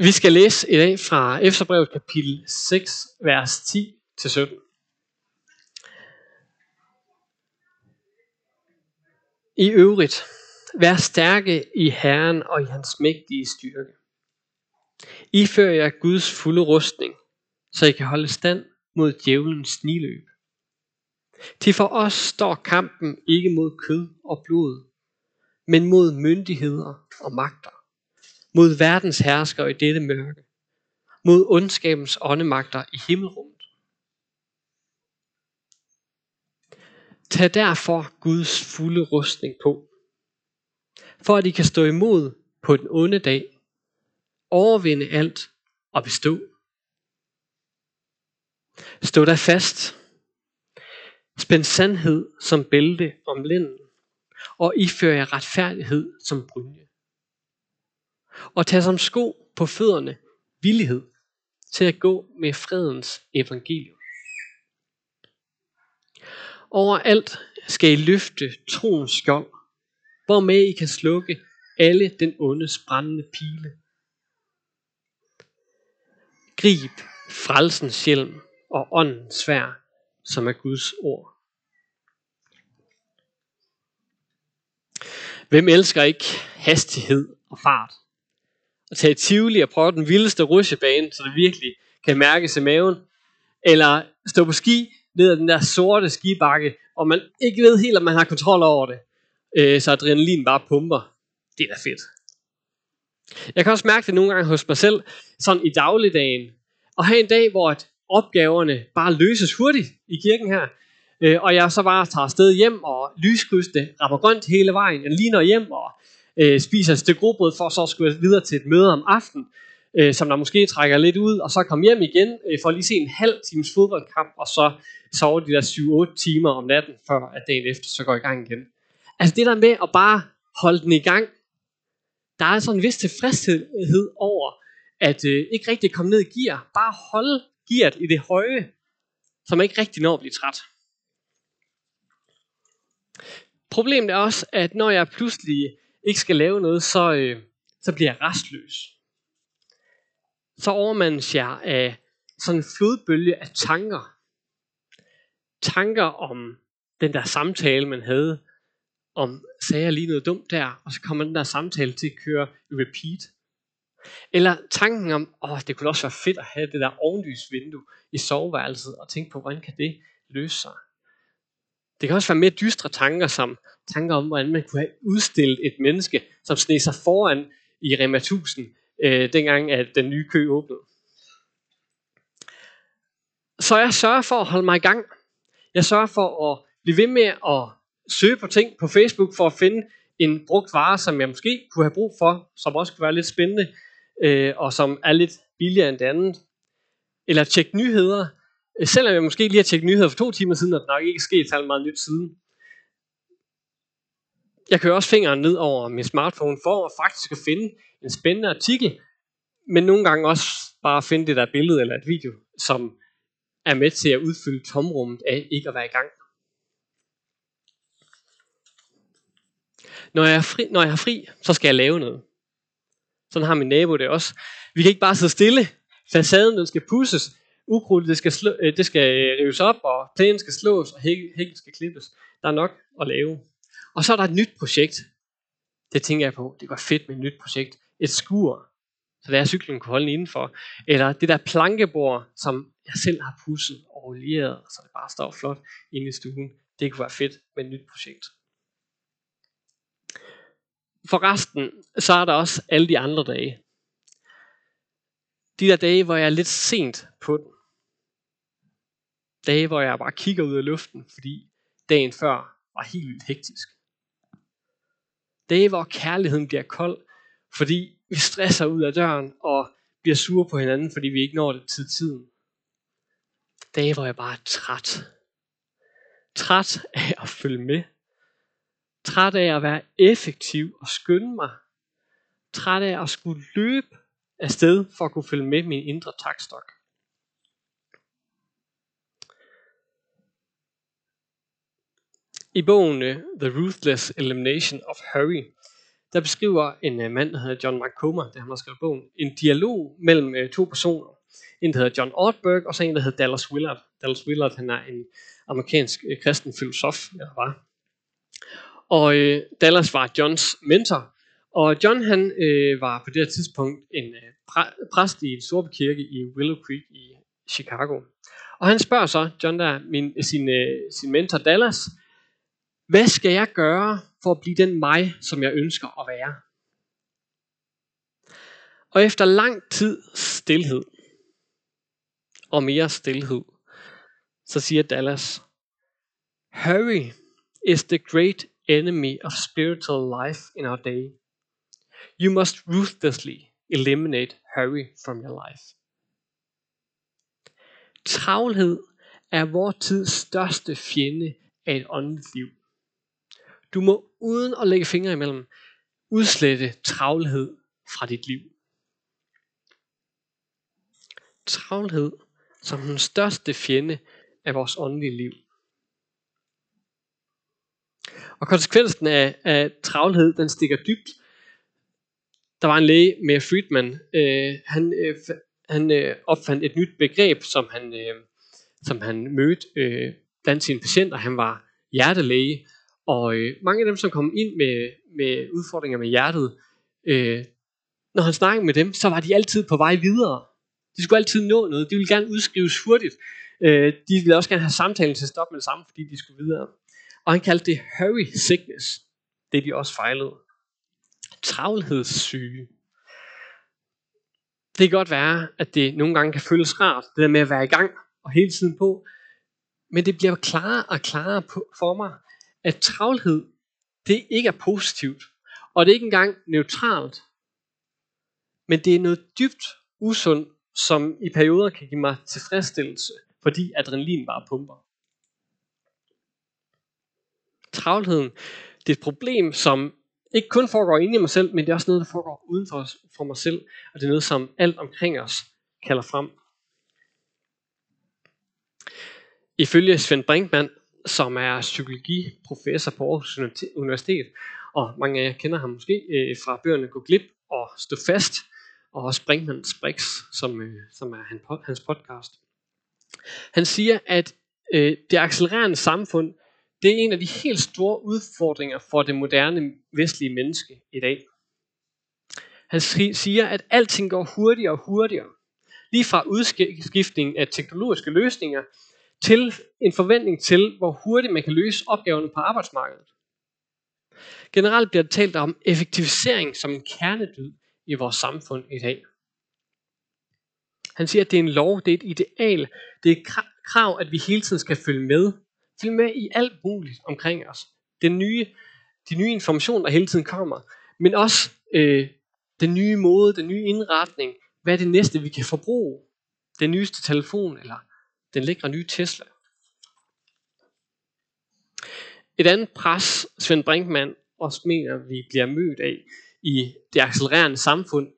Vi skal læse i dag fra Efterbrevet kapitel 6, vers 10-17. I øvrigt, vær stærke i Herren og i hans mægtige styrke. I fører jer Guds fulde rustning, så I kan holde stand mod djævelens sniløb. Til for os står kampen ikke mod kød og blod, men mod myndigheder og magter, mod verdens hersker i dette mørke, mod ondskabens åndemagter i himmelrummet. Tag derfor Guds fulde rustning på, for at I kan stå imod på den onde dag, overvinde alt og bestå. Stå der fast. Spænd sandhed som bælte om lænden, og ifør jer retfærdighed som brynje. Og tage som sko på fødderne villighed til at gå med fredens evangelium. Overalt skal I løfte troens skjold, hvormed I kan slukke alle den ondes brændende pile. Grib frelsens hjelm og åndens svær, som er Guds ord. Hvem elsker ikke hastighed og fart? At tage Tivoli og prøve den vildeste rutsjebane, så det virkelig kan mærkes i maven. Eller stå på ski ned ad den der sorte skibakke, og man ikke ved helt, om man har kontrol over det. Øh, så adrenalin bare pumper. Det er da fedt. Jeg kan også mærke det nogle gange hos mig selv, sådan i dagligdagen. Og have en dag, hvor at opgaverne bare løses hurtigt i kirken her. Øh, og jeg så bare tager afsted hjem og lyskrydste, rammer grønt hele vejen. Jeg ligner hjem og øh, spiser et stykke grobrød for så skulle videre til et møde om aftenen, øh, som der måske trækker lidt ud, og så komme hjem igen øh, for at lige se en halv times fodboldkamp, og så sove de der 7-8 timer om natten, før at dagen efter så går i gang igen. Altså det der med at bare holde den i gang, der er sådan en vis tilfredshed over, at øh, ikke rigtig komme ned i gear, bare holde gearet i det høje, så man ikke rigtig når at blive træt. Problemet er også, at når jeg pludselig ikke skal lave noget, så, øh, så bliver jeg restløs. Så overmandes jeg af sådan en flodbølge af tanker. Tanker om den der samtale, man havde, om sagde jeg lige noget dumt der, og så kommer den der samtale til at køre i repeat. Eller tanken om, åh, det kunne også være fedt at have det der ovenlysvindue i soveværelset, og tænke på, hvordan kan det løse sig. Det kan også være mere dystre tanker, som tanker om, hvordan man kunne have udstillet et menneske, som sneg sig foran i Rema 1000, øh, dengang at den nye kø åbnede. Så jeg sørger for at holde mig i gang. Jeg sørger for at blive ved med at søge på ting på Facebook for at finde en brugt vare, som jeg måske kunne have brug for, som også kunne være lidt spændende, øh, og som er lidt billigere end det andet. Eller tjekke nyheder, selvom jeg måske lige har tjekket nyheder for to timer siden, og der nok ikke er sket særlig meget nyt siden. Jeg kører også fingeren ned over min smartphone for at faktisk at finde en spændende artikel, men nogle gange også bare finde det der billede eller et video, som er med til at udfylde tomrummet af ikke at være i gang. Når jeg, er fri, når jeg har fri, så skal jeg lave noget. Sådan har min nabo det også. Vi kan ikke bare sidde stille. Facaden den skal pusses, ukrudt, det skal, slå, øh, det skal øh, rives op, og plænen skal slås, og hækken skal klippes. Der er nok at lave. Og så er der et nyt projekt. Det tænker jeg på, det var fedt med et nyt projekt. Et skur, så der cyklen kunne holde indenfor. Eller det der plankebord, som jeg selv har pusset og olieret, så det bare står flot inde i stuen. Det kunne være fedt med et nyt projekt. For resten, så er der også alle de andre dage. De der dage, hvor jeg er lidt sent på den. Dage, hvor jeg bare kigger ud af luften, fordi dagen før var helt vildt hektisk. Dage, hvor kærligheden bliver kold, fordi vi stresser ud af døren og bliver sure på hinanden, fordi vi ikke når det til tiden. Dage, hvor jeg bare er træt. Træt af at følge med. Træt af at være effektiv og skynde mig. Træt af at skulle løbe afsted for at kunne følge med min indre takstok. I bogen øh, The Ruthless Elimination of Hurry, der beskriver en øh, mand, der hedder John Mark Comer, det han har skrevet bogen, en dialog mellem øh, to personer. En, der hedder John Ortberg, og så en, der hedder Dallas Willard. Dallas Willard, han er en amerikansk kristen filosof, eller var. Og øh, Dallas var Johns mentor, og John han øh, var på det her tidspunkt en øh, præ- præst i en stor kirke i Willow Creek i Chicago. Og han spørger så, John der, min, sin, øh, sin mentor Dallas, hvad skal jeg gøre for at blive den mig, som jeg ønsker at være? Og efter lang tid stillhed, og mere stillhed, så siger Dallas, Hurry is the great enemy of spiritual life in our day. You must ruthlessly eliminate hurry from your life. Travlhed er vores tids største fjende af et åndeligt liv. Du må uden at lægge fingre imellem udslette travlhed fra dit liv. Travlhed som den største fjende af vores åndelige liv. Og konsekvensen af, af travlhed, den stikker dybt. Der var en læge med Friedman. Øh, han øh, han øh, opfandt et nyt begreb, som han, øh, som han mødte øh, blandt sine patienter. Han var hjertelæge, og øh, mange af dem, som kom ind med, med udfordringer med hjertet, øh, når han snakkede med dem, så var de altid på vej videre. De skulle altid nå noget. De ville gerne udskrives hurtigt. Øh, de ville også gerne have samtalen til at stoppe med det samme, fordi de skulle videre. Og han kaldte det hurry sickness. Det de også fejlede. Travlhedssyge. Det kan godt være, at det nogle gange kan føles rart, det der med at være i gang og hele tiden på. Men det bliver klarere og klarere for mig, at travlhed, det ikke er positivt. Og det er ikke engang neutralt. Men det er noget dybt usundt, som i perioder kan give mig tilfredsstillelse, fordi adrenalin bare pumper. Travlheden, det er et problem, som ikke kun foregår inde i mig selv, men det er også noget, der foregår uden for, for mig selv, og det er noget, som alt omkring os kalder frem. Ifølge Svend Brinkmann, som er psykologiprofessor på Aarhus Universitet, og mange af jer kender ham måske øh, fra bøgerne Gå glip og Stå fast, og også Brinkmanns Brix, som, øh, som er hans podcast. Han siger, at øh, det accelererende samfund det er en af de helt store udfordringer for det moderne vestlige menneske i dag. Han siger, at alting går hurtigere og hurtigere. Lige fra udskiftningen af teknologiske løsninger til en forventning til, hvor hurtigt man kan løse opgaverne på arbejdsmarkedet. Generelt bliver der talt om effektivisering som en kernedyd i vores samfund i dag. Han siger, at det er en lov, det er et ideal, det er et krav, at vi hele tiden skal følge med Følge med i alt muligt omkring os. Den nye, de nye informationer, der hele tiden kommer. Men også øh, den nye måde, den nye indretning. Hvad er det næste, vi kan forbruge? Den nyeste telefon, eller den lækre nye Tesla. Et andet pres, Svend Brinkmann også mener, vi bliver mødt af i det accelererende samfund,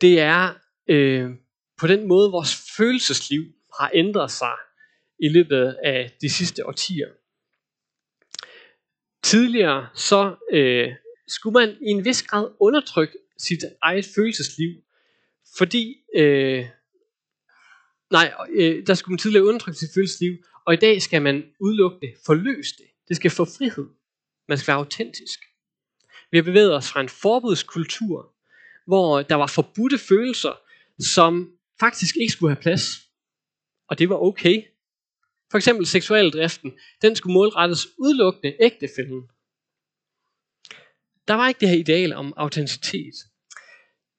det er øh, på den måde, vores følelsesliv har ændret sig i løbet af de sidste årtier. Tidligere så øh, skulle man i en vis grad undertrykke sit eget følelsesliv, fordi øh, nej, øh, der skulle man tidligere undertrykke sit følelsesliv, og i dag skal man udelukke det, forløse det. Det skal få frihed. Man skal være autentisk. Vi har bevæget os fra en forbudskultur, hvor der var forbudte følelser, som faktisk ikke skulle have plads. Og det var okay. For eksempel seksualdriften, den skulle målrettes udelukkende ægtefælden. Der var ikke det her ideal om autenticitet.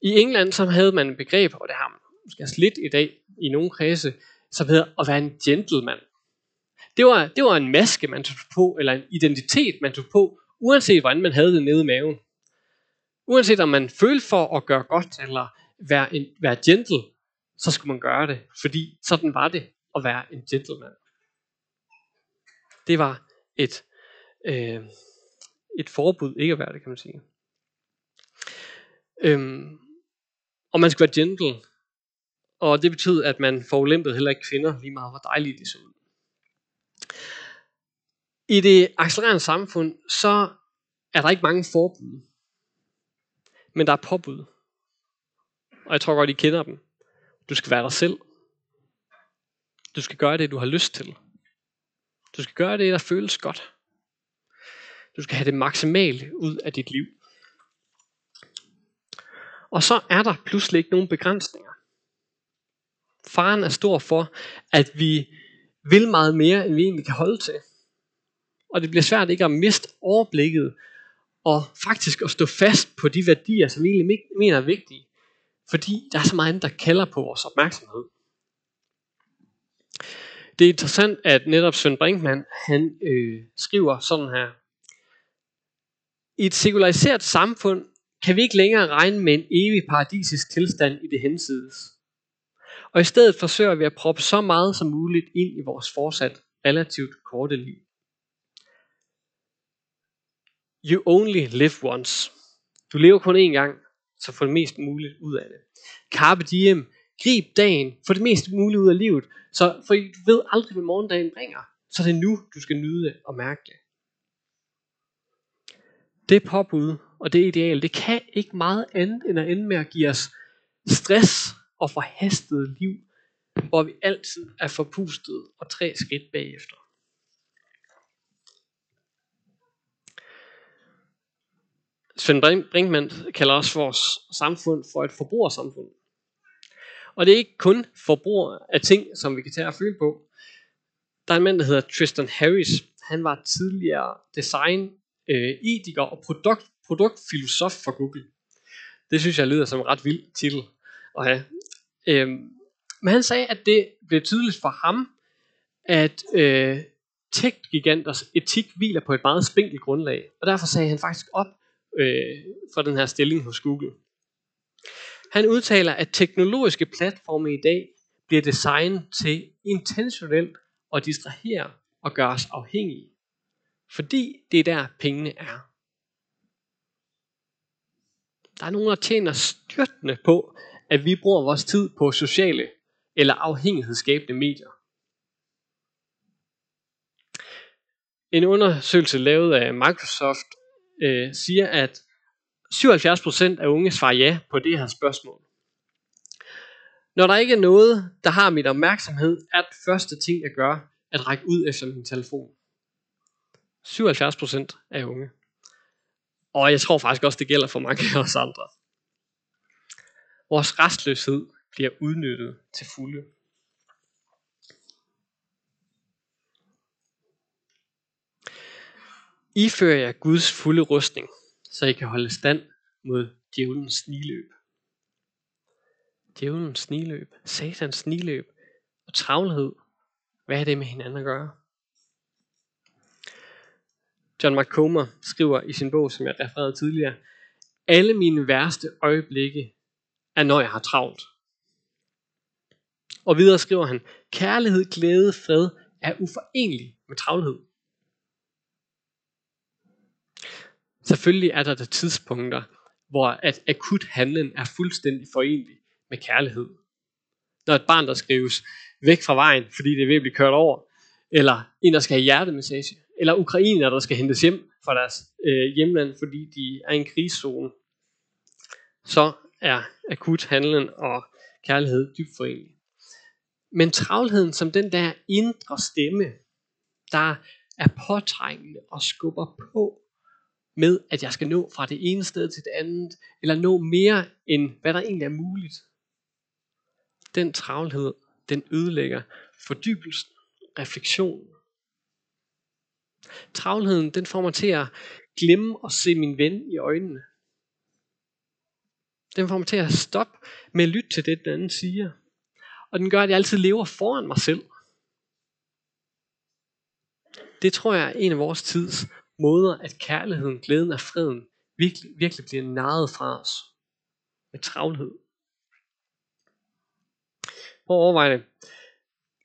I England så havde man et begreb, og det har man måske også lidt i dag i nogle kredse, som hedder at være en gentleman. Det var, det var en maske, man tog på, eller en identitet, man tog på, uanset hvordan man havde det nede i maven. Uanset om man følte for at gøre godt, eller være, en, være gentle, så skulle man gøre det, fordi sådan var det at være en gentleman. Det var et, øh, et forbud ikke at være det, kan man sige. Øhm, og man skulle være gentle. Og det betød, at man forulæmpede heller ikke kvinder, lige meget hvor dejlige de så ud. I det accelererende samfund, så er der ikke mange forbud. Men der er påbud. Og jeg tror godt, I kender dem. Du skal være dig selv. Du skal gøre det, du har lyst til. Du skal gøre det, der føles godt. Du skal have det maksimale ud af dit liv. Og så er der pludselig ikke nogen begrænsninger. Faren er stor for, at vi vil meget mere, end vi egentlig kan holde til. Og det bliver svært ikke at miste overblikket, og faktisk at stå fast på de værdier, som vi egentlig mener er vigtige. Fordi der er så meget andet, der kalder på vores opmærksomhed. Det er interessant, at netop Søren Brinkmann, han øh, skriver sådan her. I et sekulariseret samfund kan vi ikke længere regne med en evig paradisisk tilstand i det hensides. Og i stedet forsøger vi at proppe så meget som muligt ind i vores fortsat relativt korte liv. You only live once. Du lever kun én gang, så få det mest muligt ud af det. Carpe diem. Grib dagen. Få det mest muligt ud af livet. Så, for du ved aldrig, hvad morgendagen bringer. Så det er nu, du skal nyde det og mærke det. Det påbud og det ideal, det kan ikke meget andet end at ende med at give os stress og forhastede liv, hvor vi altid er forpustet og tre skridt bagefter. Svend Brinkmann kalder også vores samfund for et forbrugersamfund. Og det er ikke kun forbrug af ting, som vi kan tage og føle på. Der er en mand, der hedder Tristan Harris. Han var tidligere design, øh, etiker og produkt, produktfilosof for Google. Det synes jeg lyder som en ret vild titel at have. Øhm, men han sagde, at det blev tydeligt for ham, at øh, tech-giganters etik hviler på et meget spinkelt grundlag. Og derfor sagde han faktisk op øh, for den her stilling hos Google. Han udtaler, at teknologiske platforme i dag bliver designet til intentionelt at distrahere og gøre os afhængige. Fordi det er der pengene er. Der er nogen, der tjener styrtende på, at vi bruger vores tid på sociale eller afhængighedsskabende medier. En undersøgelse lavet af Microsoft øh, siger, at 77% af unge svarer ja på det her spørgsmål. Når der ikke er noget, der har mit opmærksomhed, er det første ting, jeg gør, at række ud efter min telefon. 77% af unge. Og jeg tror faktisk også, det gælder for mange af os andre. Vores restløshed bliver udnyttet til fulde. Ifører jeg Guds fulde rustning, så I kan holde stand mod djævelens sniløb. Djævelens sniløb, satans sniløb og travlhed. Hvad er det med hinanden at gøre? John McComber skriver i sin bog, som jeg refererede tidligere, alle mine værste øjeblikke er, når jeg har travlt. Og videre skriver han, kærlighed, glæde, fred er uforenelig med travlhed. Selvfølgelig er der der tidspunkter, hvor at akut handlen er fuldstændig forenlig med kærlighed. Når et barn, der skrives væk fra vejen, fordi det er ved at blive kørt over, eller en, der skal have hjertemassage, eller ukrainer, der skal hentes hjem fra deres øh, hjemland, fordi de er i en krigszone, så er akut handlen og kærlighed dybt forenelig. Men travlheden som den der indre stemme, der er påtrængende og skubber på med, at jeg skal nå fra det ene sted til det andet, eller nå mere end hvad der egentlig er muligt. Den travlhed, den ødelægger fordybelsen, refleksionen. Travlheden, den får mig til at glemme at se min ven i øjnene. Den får mig til at stoppe med at lytte til det, den anden siger. Og den gør, at jeg altid lever foran mig selv. Det tror jeg er en af vores tids måder, at kærligheden, glæden og freden virkelig, virkelig bliver narret fra os. Med travlhed. Prøv at overveje det.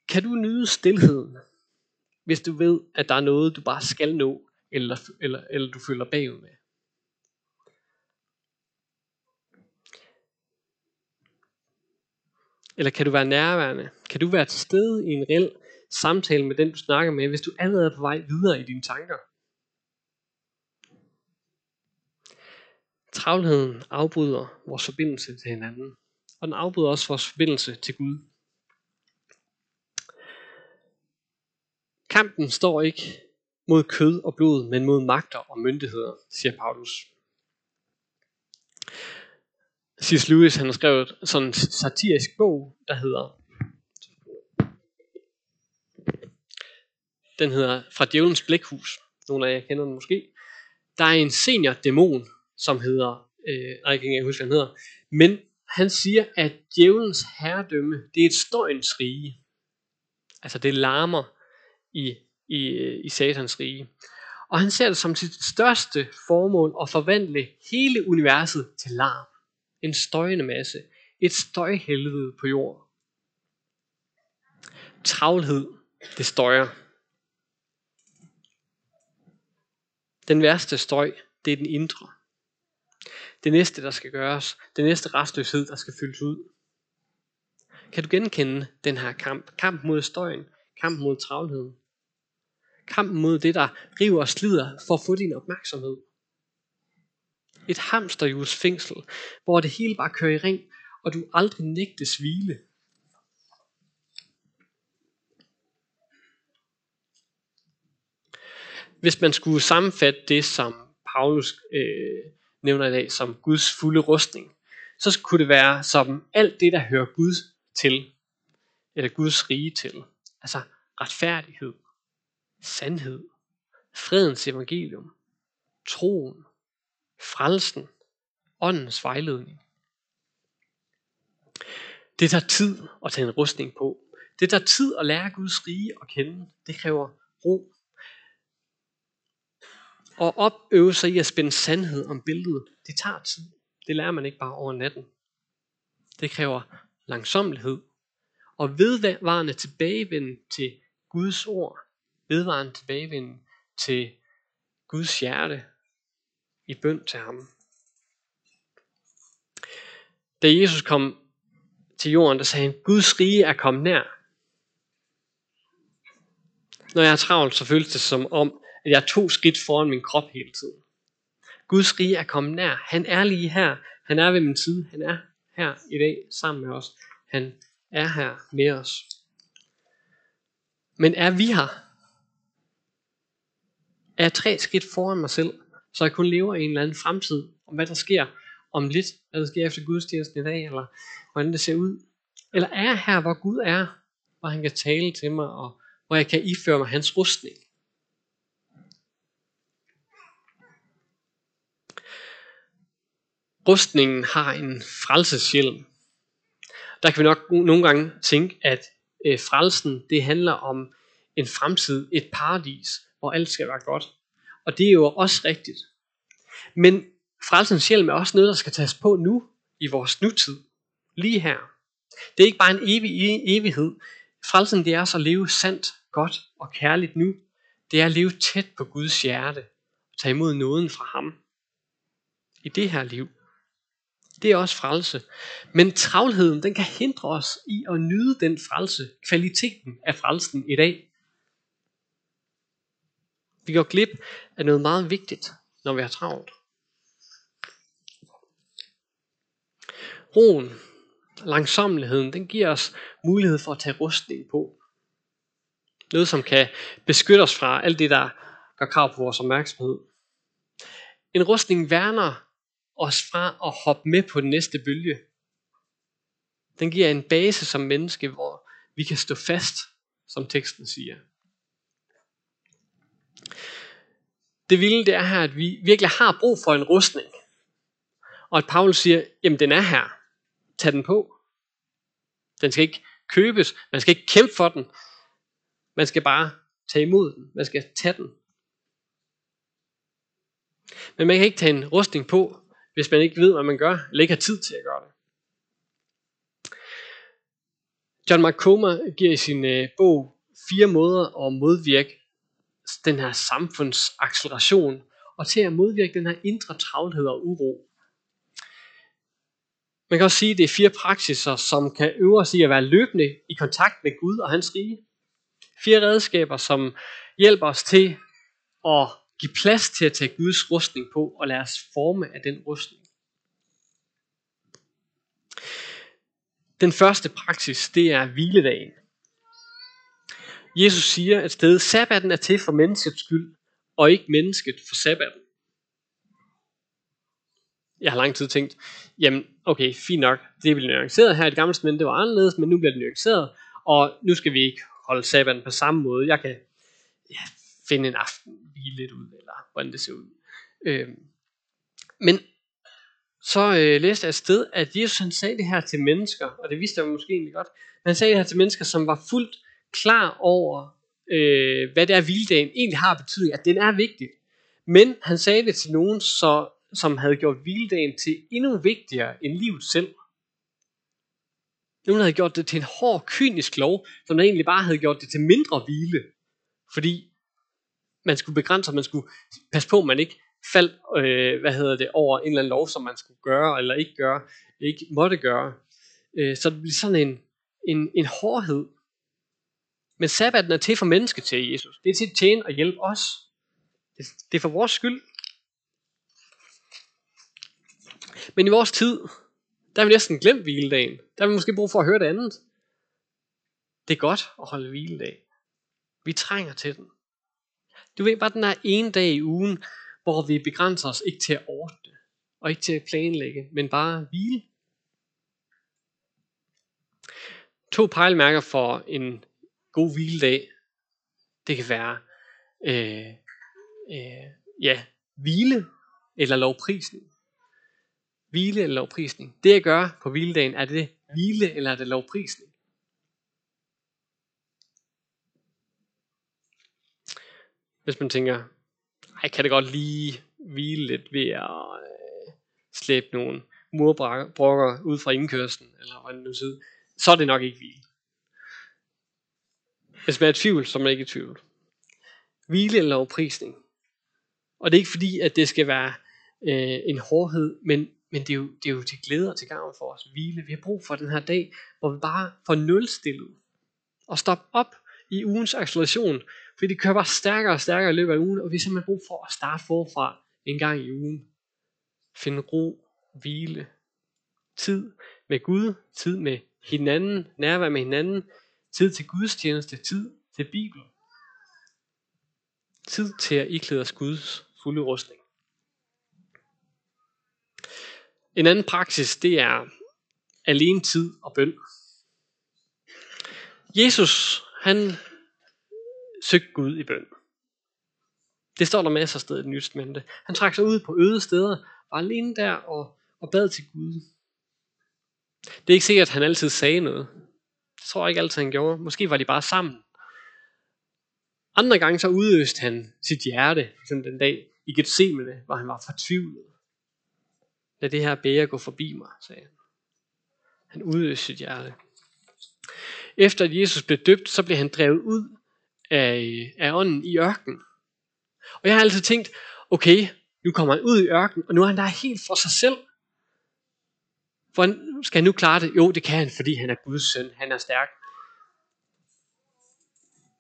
Kan du nyde stillheden, hvis du ved, at der er noget, du bare skal nå, eller, eller, eller du føler bagud med? Eller kan du være nærværende? Kan du være til stede i en reel samtale med den, du snakker med, hvis du allerede er på vej videre i dine tanker? Travlheden afbryder vores forbindelse til hinanden, og den afbryder også vores forbindelse til Gud. Kampen står ikke mod kød og blod, men mod magter og myndigheder, siger Paulus. C.S. Lewis han skrev sådan en satirisk bog, der hedder Den hedder Fra djævelens blækhus. Nogle af jer kender den måske. Der er en senior dæmon, som hedder, øh, nej, jeg kan ikke huske, hvad han hedder, men han siger, at djævelens herredømme, det er et støjens rige. Altså det larmer i, i, i satans rige. Og han ser det som sit største formål at forvandle hele universet til larm. En støjende masse. Et støjhelvede på jorden. Travlhed, det støjer. Den værste støj, det er den indre. Det næste, der skal gøres, det næste restløshed, der skal fyldes ud. Kan du genkende den her kamp? Kamp mod støjen, kamp mod travlheden. Kampen mod det, der river og slider for at få din opmærksomhed. Et hamsterhjuls fængsel, hvor det hele bare kører i ring, og du aldrig nægtes hvile. Hvis man skulle sammenfatte det, som Paulus øh, nævner i dag som Guds fulde rustning, så kunne det være som alt det, der hører Gud til, eller Guds rige til. Altså retfærdighed, sandhed, fredens evangelium, troen, frelsen, åndens vejledning. Det tager tid at tage en rustning på. Det tager tid at lære Guds rige at kende. Det kræver ro. Og opøve sig i at spænde sandhed om billedet, det tager tid. Det lærer man ikke bare over natten. Det kræver langsomlighed og vedvarende tilbagevenden til Guds ord. Vedvarende tilbagevenden til Guds hjerte i bøn til ham. Da Jesus kom til jorden, der sagde han, Guds rige er kommet nær. Når jeg er travlt, så føles det som om, at jeg er to skridt foran min krop hele tiden. Guds rige er kommet nær. Han er lige her. Han er ved min side. Han er her i dag sammen med os. Han er her med os. Men er vi her? Er jeg tre skridt foran mig selv, så jeg kun lever i en eller anden fremtid, om hvad der sker om lidt, hvad der sker efter gudstjenesten i dag, eller hvordan det ser ud? Eller er jeg her, hvor Gud er, hvor han kan tale til mig, og hvor jeg kan iføre mig hans rustning? Rustningen har en frelseshjelm. Der kan vi nok nogle gange tænke, at øh, frelsen, det handler om en fremtid, et paradis, hvor alt skal være godt. Og det er jo også rigtigt. Men frelsens hjelm er også noget, der skal tages på nu, i vores nutid, lige her. Det er ikke bare en evig evighed. Frelsen det er så at leve sandt, godt og kærligt nu. Det er at leve tæt på Guds hjerte og tage imod nåden fra ham. I det her liv. Det er også frelse. Men travlheden, den kan hindre os i at nyde den frelse, kvaliteten af frelsen i dag. Vi går glip af noget meget vigtigt, når vi har travlt. Roen, langsomligheden, den giver os mulighed for at tage rustning på. Noget, som kan beskytte os fra alt det, der gør krav på vores opmærksomhed. En rustning værner os fra at hoppe med på den næste bølge. Den giver en base som menneske, hvor vi kan stå fast, som teksten siger. Det vilde det er her, at vi virkelig har brug for en rustning. Og at Paulus siger, jamen den er her. Tag den på. Den skal ikke købes. Man skal ikke kæmpe for den. Man skal bare tage imod den. Man skal tage den. Men man kan ikke tage en rustning på, hvis man ikke ved, hvad man gør, eller ikke har tid til at gøre det. John McComber giver i sin øh, bog fire måder at modvirke den her samfundsacceleration, og til at modvirke den her indre travlhed og uro. Man kan også sige, at det er fire praksiser, som kan øve os i at være løbende i kontakt med Gud og hans rige. Fire redskaber, som hjælper os til at give plads til at tage Guds rustning på og lade os forme af den rustning. Den første praksis, det er hviledagen. Jesus siger et sted, sabbaten er til for menneskets skyld, og ikke mennesket for sabbaten. Jeg har lang tid tænkt, jamen okay, fint nok, det er nuanceret her i det gamle men det var anderledes, men nu bliver det nuanceret, og nu skal vi ikke holde sabbaten på samme måde. Jeg kan ja, finde en aften, hvile lidt ud, eller hvordan det ser ud. Øhm, men så øh, læste jeg et sted, at Jesus han sagde det her til mennesker, og det vidste jeg måske egentlig godt, men han sagde det her til mennesker, som var fuldt klar over, øh, hvad det er, hviledagen egentlig har betydning, at den er vigtig. Men han sagde det til nogen, så, som havde gjort hviledagen til endnu vigtigere end livet selv. Nogen havde gjort det til en hård, kynisk lov, som der egentlig bare havde gjort det til mindre hvile. Fordi man skulle begrænse, man skulle passe på, at man ikke faldt øh, hvad hedder det, over en eller anden lov, som man skulle gøre eller ikke gøre, ikke måtte gøre. Øh, så det bliver sådan en, en, en hårdhed. Men sabbaten er til for mennesket til Jesus. Det er til at tjene og hjælpe os. Det, er for vores skyld. Men i vores tid, der har vi næsten glemt hviledagen. Der har vi måske brug for at høre det andet. Det er godt at holde hviledag. Vi trænger til den. Du ved bare den er en dag i ugen, hvor vi begrænser os ikke til at ordne, og ikke til at planlægge, men bare hvile. To pejlmærker for en god hviledag, det kan være øh, øh, ja, hvile eller lovprisning. Hvile eller lovprisning. Det jeg gør på hviledagen, er det hvile eller er det lovprisning? Hvis man tænker, jeg kan det godt lige hvile lidt ved at øh, slæbe nogle murbrokker ud fra indkørslen, eller hvad det nu sidder, så er det nok ikke hvile. Hvis man er i tvivl, så er man ikke i tvivl. Hvile eller lovprisning. Og det er ikke fordi, at det skal være øh, en hårdhed, men, men det, er jo, det er jo til glæde og til gavn for os. Hvile. Vi har brug for den her dag, hvor vi bare får nulstillet og stoppe op i ugens acceleration, fordi det kører bare stærkere og stærkere i løbet af ugen, og vi har simpelthen brug for at starte forfra en gang i ugen. Finde ro, hvile, tid med Gud, tid med hinanden, nærvær med hinanden, tid til gudstjeneste, tid til Bibel. Tid til at iklæde os Guds fulde rustning. En anden praksis, det er alene tid og bøn. Jesus, han søgte Gud i bøn. Det står der masser af steder i den nye Han trak sig ud på øde steder, var alene der og, og bad til Gud. Det er ikke sikkert, at han altid sagde noget. Tror jeg ikke altid, han gjorde. Måske var de bare sammen. Andre gange så udøste han sit hjerte, som den dag i Gethsemane, hvor han var fortvivlet. Lad det her bære gå forbi mig, sagde han. Han udøste sit hjerte. Efter at Jesus blev døbt, så blev han drevet ud af, af ånden i ørkenen. Og jeg har altid tænkt, okay, nu kommer han ud i ørkenen, og nu er han der helt for sig selv. Hvordan skal han nu klare det? Jo, det kan han, fordi han er Guds søn. Han er stærk.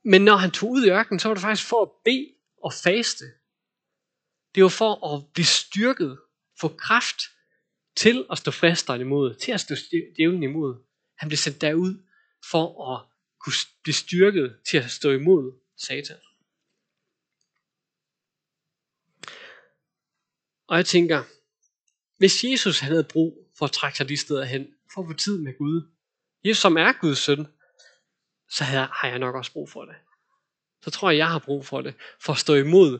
Men når han tog ud i ørkenen, så var det faktisk for at bede og faste. Det var for at blive styrket, få kraft til at stå fristeren imod, til at stå djævlen imod. Han blev sendt derud for at kunne blive styrket til at stå imod Satan. Og jeg tænker, hvis Jesus havde brug for at trække sig de steder hen, for at få tid med Gud, Jesus som er Guds søn, så har jeg nok også brug for det. Så tror jeg, jeg har brug for det, for at stå imod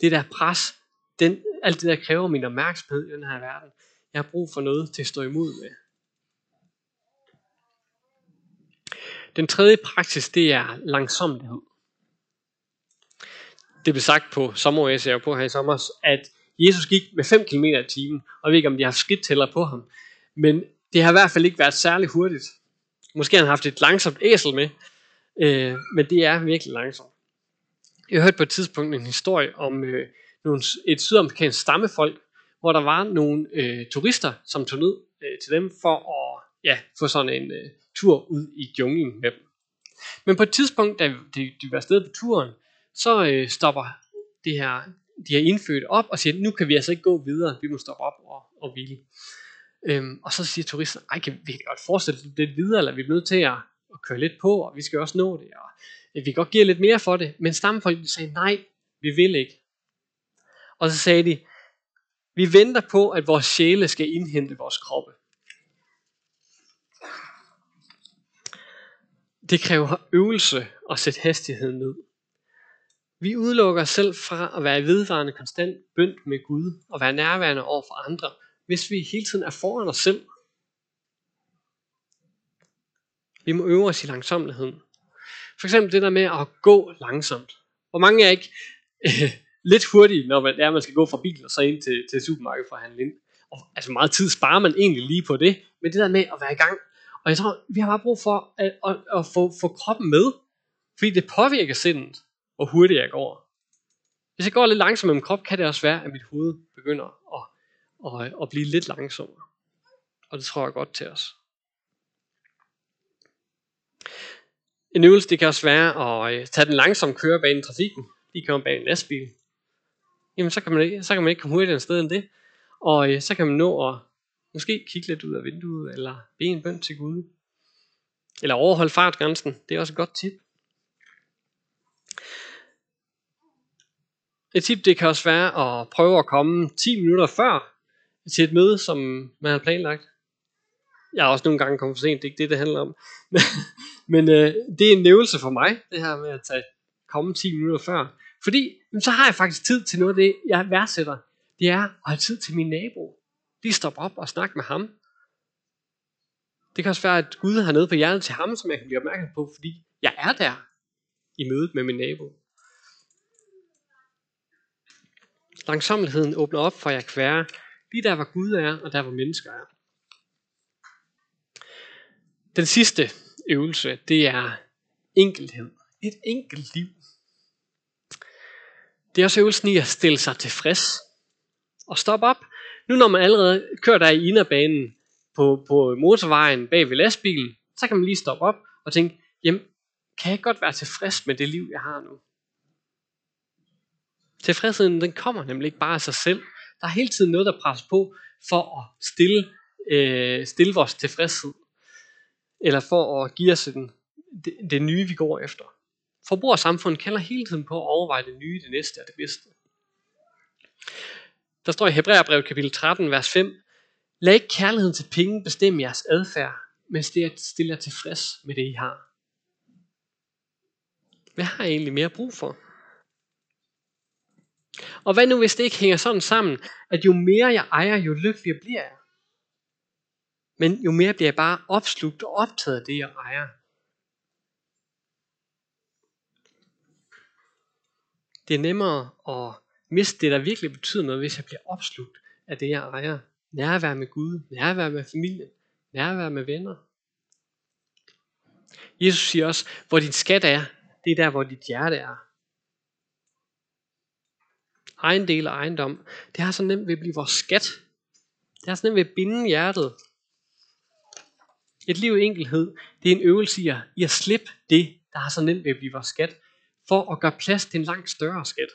det der pres, den, alt det der kræver min opmærksomhed i den her verden. Jeg har brug for noget til at stå imod med. Den tredje praksis, det er langsomlighed. Det blev sagt på sommer jeg på her i sommer, at Jesus gik med 5 km i timen, og jeg ved ikke, om de har skridttæller på ham. Men det har i hvert fald ikke været særlig hurtigt. Måske har han haft et langsomt æsel med, øh, men det er virkelig langsomt. Jeg hørte på et tidspunkt en historie om øh, nogle, et sydamerikansk stammefolk, hvor der var nogle øh, turister, som tog ned øh, til dem for at ja, få sådan en øh, tur ud i junglen med dem. Men på et tidspunkt, da de, de var afsted på turen, så øh, stopper det her, de her indfødte op og siger, nu kan vi altså ikke gå videre, vi må stoppe op og, og hvile. Øhm, og så siger turisten, ej, kan vi kan godt fortsætte lidt videre, eller vi er nødt til at, at køre lidt på, og vi skal også nå det, og vi kan godt give lidt mere for det. Men stammefolkene sagde, nej, vi vil ikke. Og så sagde de, vi venter på, at vores sjæle skal indhente vores kroppe. Det kræver øvelse at sætte hastigheden ned. Vi udelukker os selv fra at være i vedvarende konstant bønd med Gud og være nærværende over for andre, hvis vi hele tiden er foran os selv. Vi må øve os i langsomligheden. For eksempel det der med at gå langsomt. Hvor mange er ikke øh, lidt hurtige, når man, er, man skal gå fra bilen og så ind til, til supermarkedet for at handle ind. Og, altså meget tid sparer man egentlig lige på det, men det der med at være i gang. Og jeg tror, vi har bare brug for at, at, at få, få kroppen med, fordi det påvirker sindet, hvor hurtigt jeg går. Hvis jeg går lidt langsomt med min krop, kan det også være, at mit hoved begynder at, at, at blive lidt langsommere. Og det tror jeg godt til os. En øvelse det kan også være at øh, tage den langsomme kørebane i trafikken. Lige komme bag en lastbil. Jamen så kan man ikke, så kan man ikke komme hurtigere en sted end det. Og øh, så kan man nå at måske kigge lidt ud af vinduet, eller bede en bøn til Gud. Eller overholde fartgrænsen. Det er også et godt tip. Et tip det kan også være at prøve at komme 10 minutter før til et møde, som man har planlagt. Jeg har også nogle gange kommet for sent, det er ikke det, det handler om. Men øh, det er en nævelse for mig, det her med at tage, komme 10 minutter før. Fordi jamen, så har jeg faktisk tid til noget af det, jeg værdsætter. Det er at have tid til min nabo. Lige stoppe op og snakke med ham. Det kan også være, at Gud har noget på hjertet til ham, som jeg kan blive opmærksom på, fordi jeg er der i mødet med min nabo. Langsomligheden åbner op for, at jeg kan være lige der, hvor Gud er, og der, hvor mennesker er. Den sidste øvelse, det er enkelhed. Et enkelt liv. Det er også øvelsen i at stille sig tilfreds. Og stoppe op. Nu når man allerede kører der i inderbanen på, på motorvejen bag ved lastbilen, så kan man lige stoppe op og tænke, jamen, kan jeg godt være tilfreds med det liv, jeg har nu? Tilfredsheden, den kommer nemlig ikke bare af sig selv. Der er hele tiden noget, der presser på for at stille, øh, stille vores tilfredshed. Eller for at give os den, det, det nye, vi går efter. Forbrugersamfundet kalder hele tiden på at overveje det nye, det næste og det bedste. Der står i Hebræerbrevet kapitel 13, vers 5. Lad ikke kærligheden til penge bestemme jeres adfærd, men stille jer tilfreds med det, I har. Hvad har jeg egentlig mere brug for? Og hvad nu, hvis det ikke hænger sådan sammen, at jo mere jeg ejer, jo lykkeligere bliver jeg? Men jo mere bliver jeg bare opslugt og optaget af det, jeg ejer. Det er nemmere at miste det, der virkelig betyder noget, hvis jeg bliver opslugt af det, jeg ejer. Nærvær med Gud, nærvær med familie, nærvær med venner. Jesus siger også, hvor din skat er, det er der, hvor dit hjerte er. Ejendel og ejendom, det har så nemt ved at blive vores skat. Det har så nemt ved at binde hjertet. Et liv i enkelhed, det er en øvelse i at, i at slippe det, der har så nemt ved at blive vores skat, for at gøre plads til en langt større skat.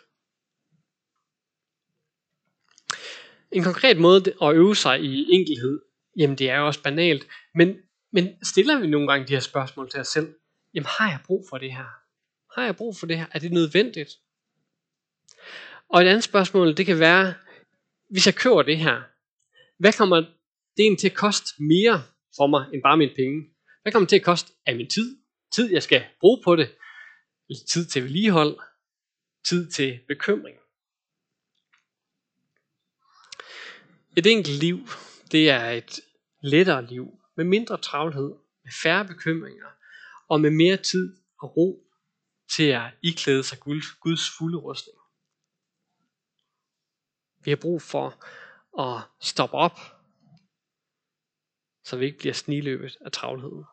En konkret måde at øve sig i enkelhed, jamen det er jo også banalt, men, men stiller vi nogle gange de her spørgsmål til os selv, jamen har jeg brug for det her? Har jeg brug for det her? Er det nødvendigt? Og et andet spørgsmål, det kan være, hvis jeg køber det her, hvad kommer det egentlig til at koste mere for mig, end bare mine penge? Hvad kommer det til at koste af min tid? Tid, jeg skal bruge på det? Tid til vedligehold? Tid til bekymring? Et enkelt liv, det er et lettere liv, med mindre travlhed, med færre bekymringer, og med mere tid og ro til at iklæde sig Guds fulde rustning. Vi har brug for at stoppe op, så vi ikke bliver sniløbet af travlheden.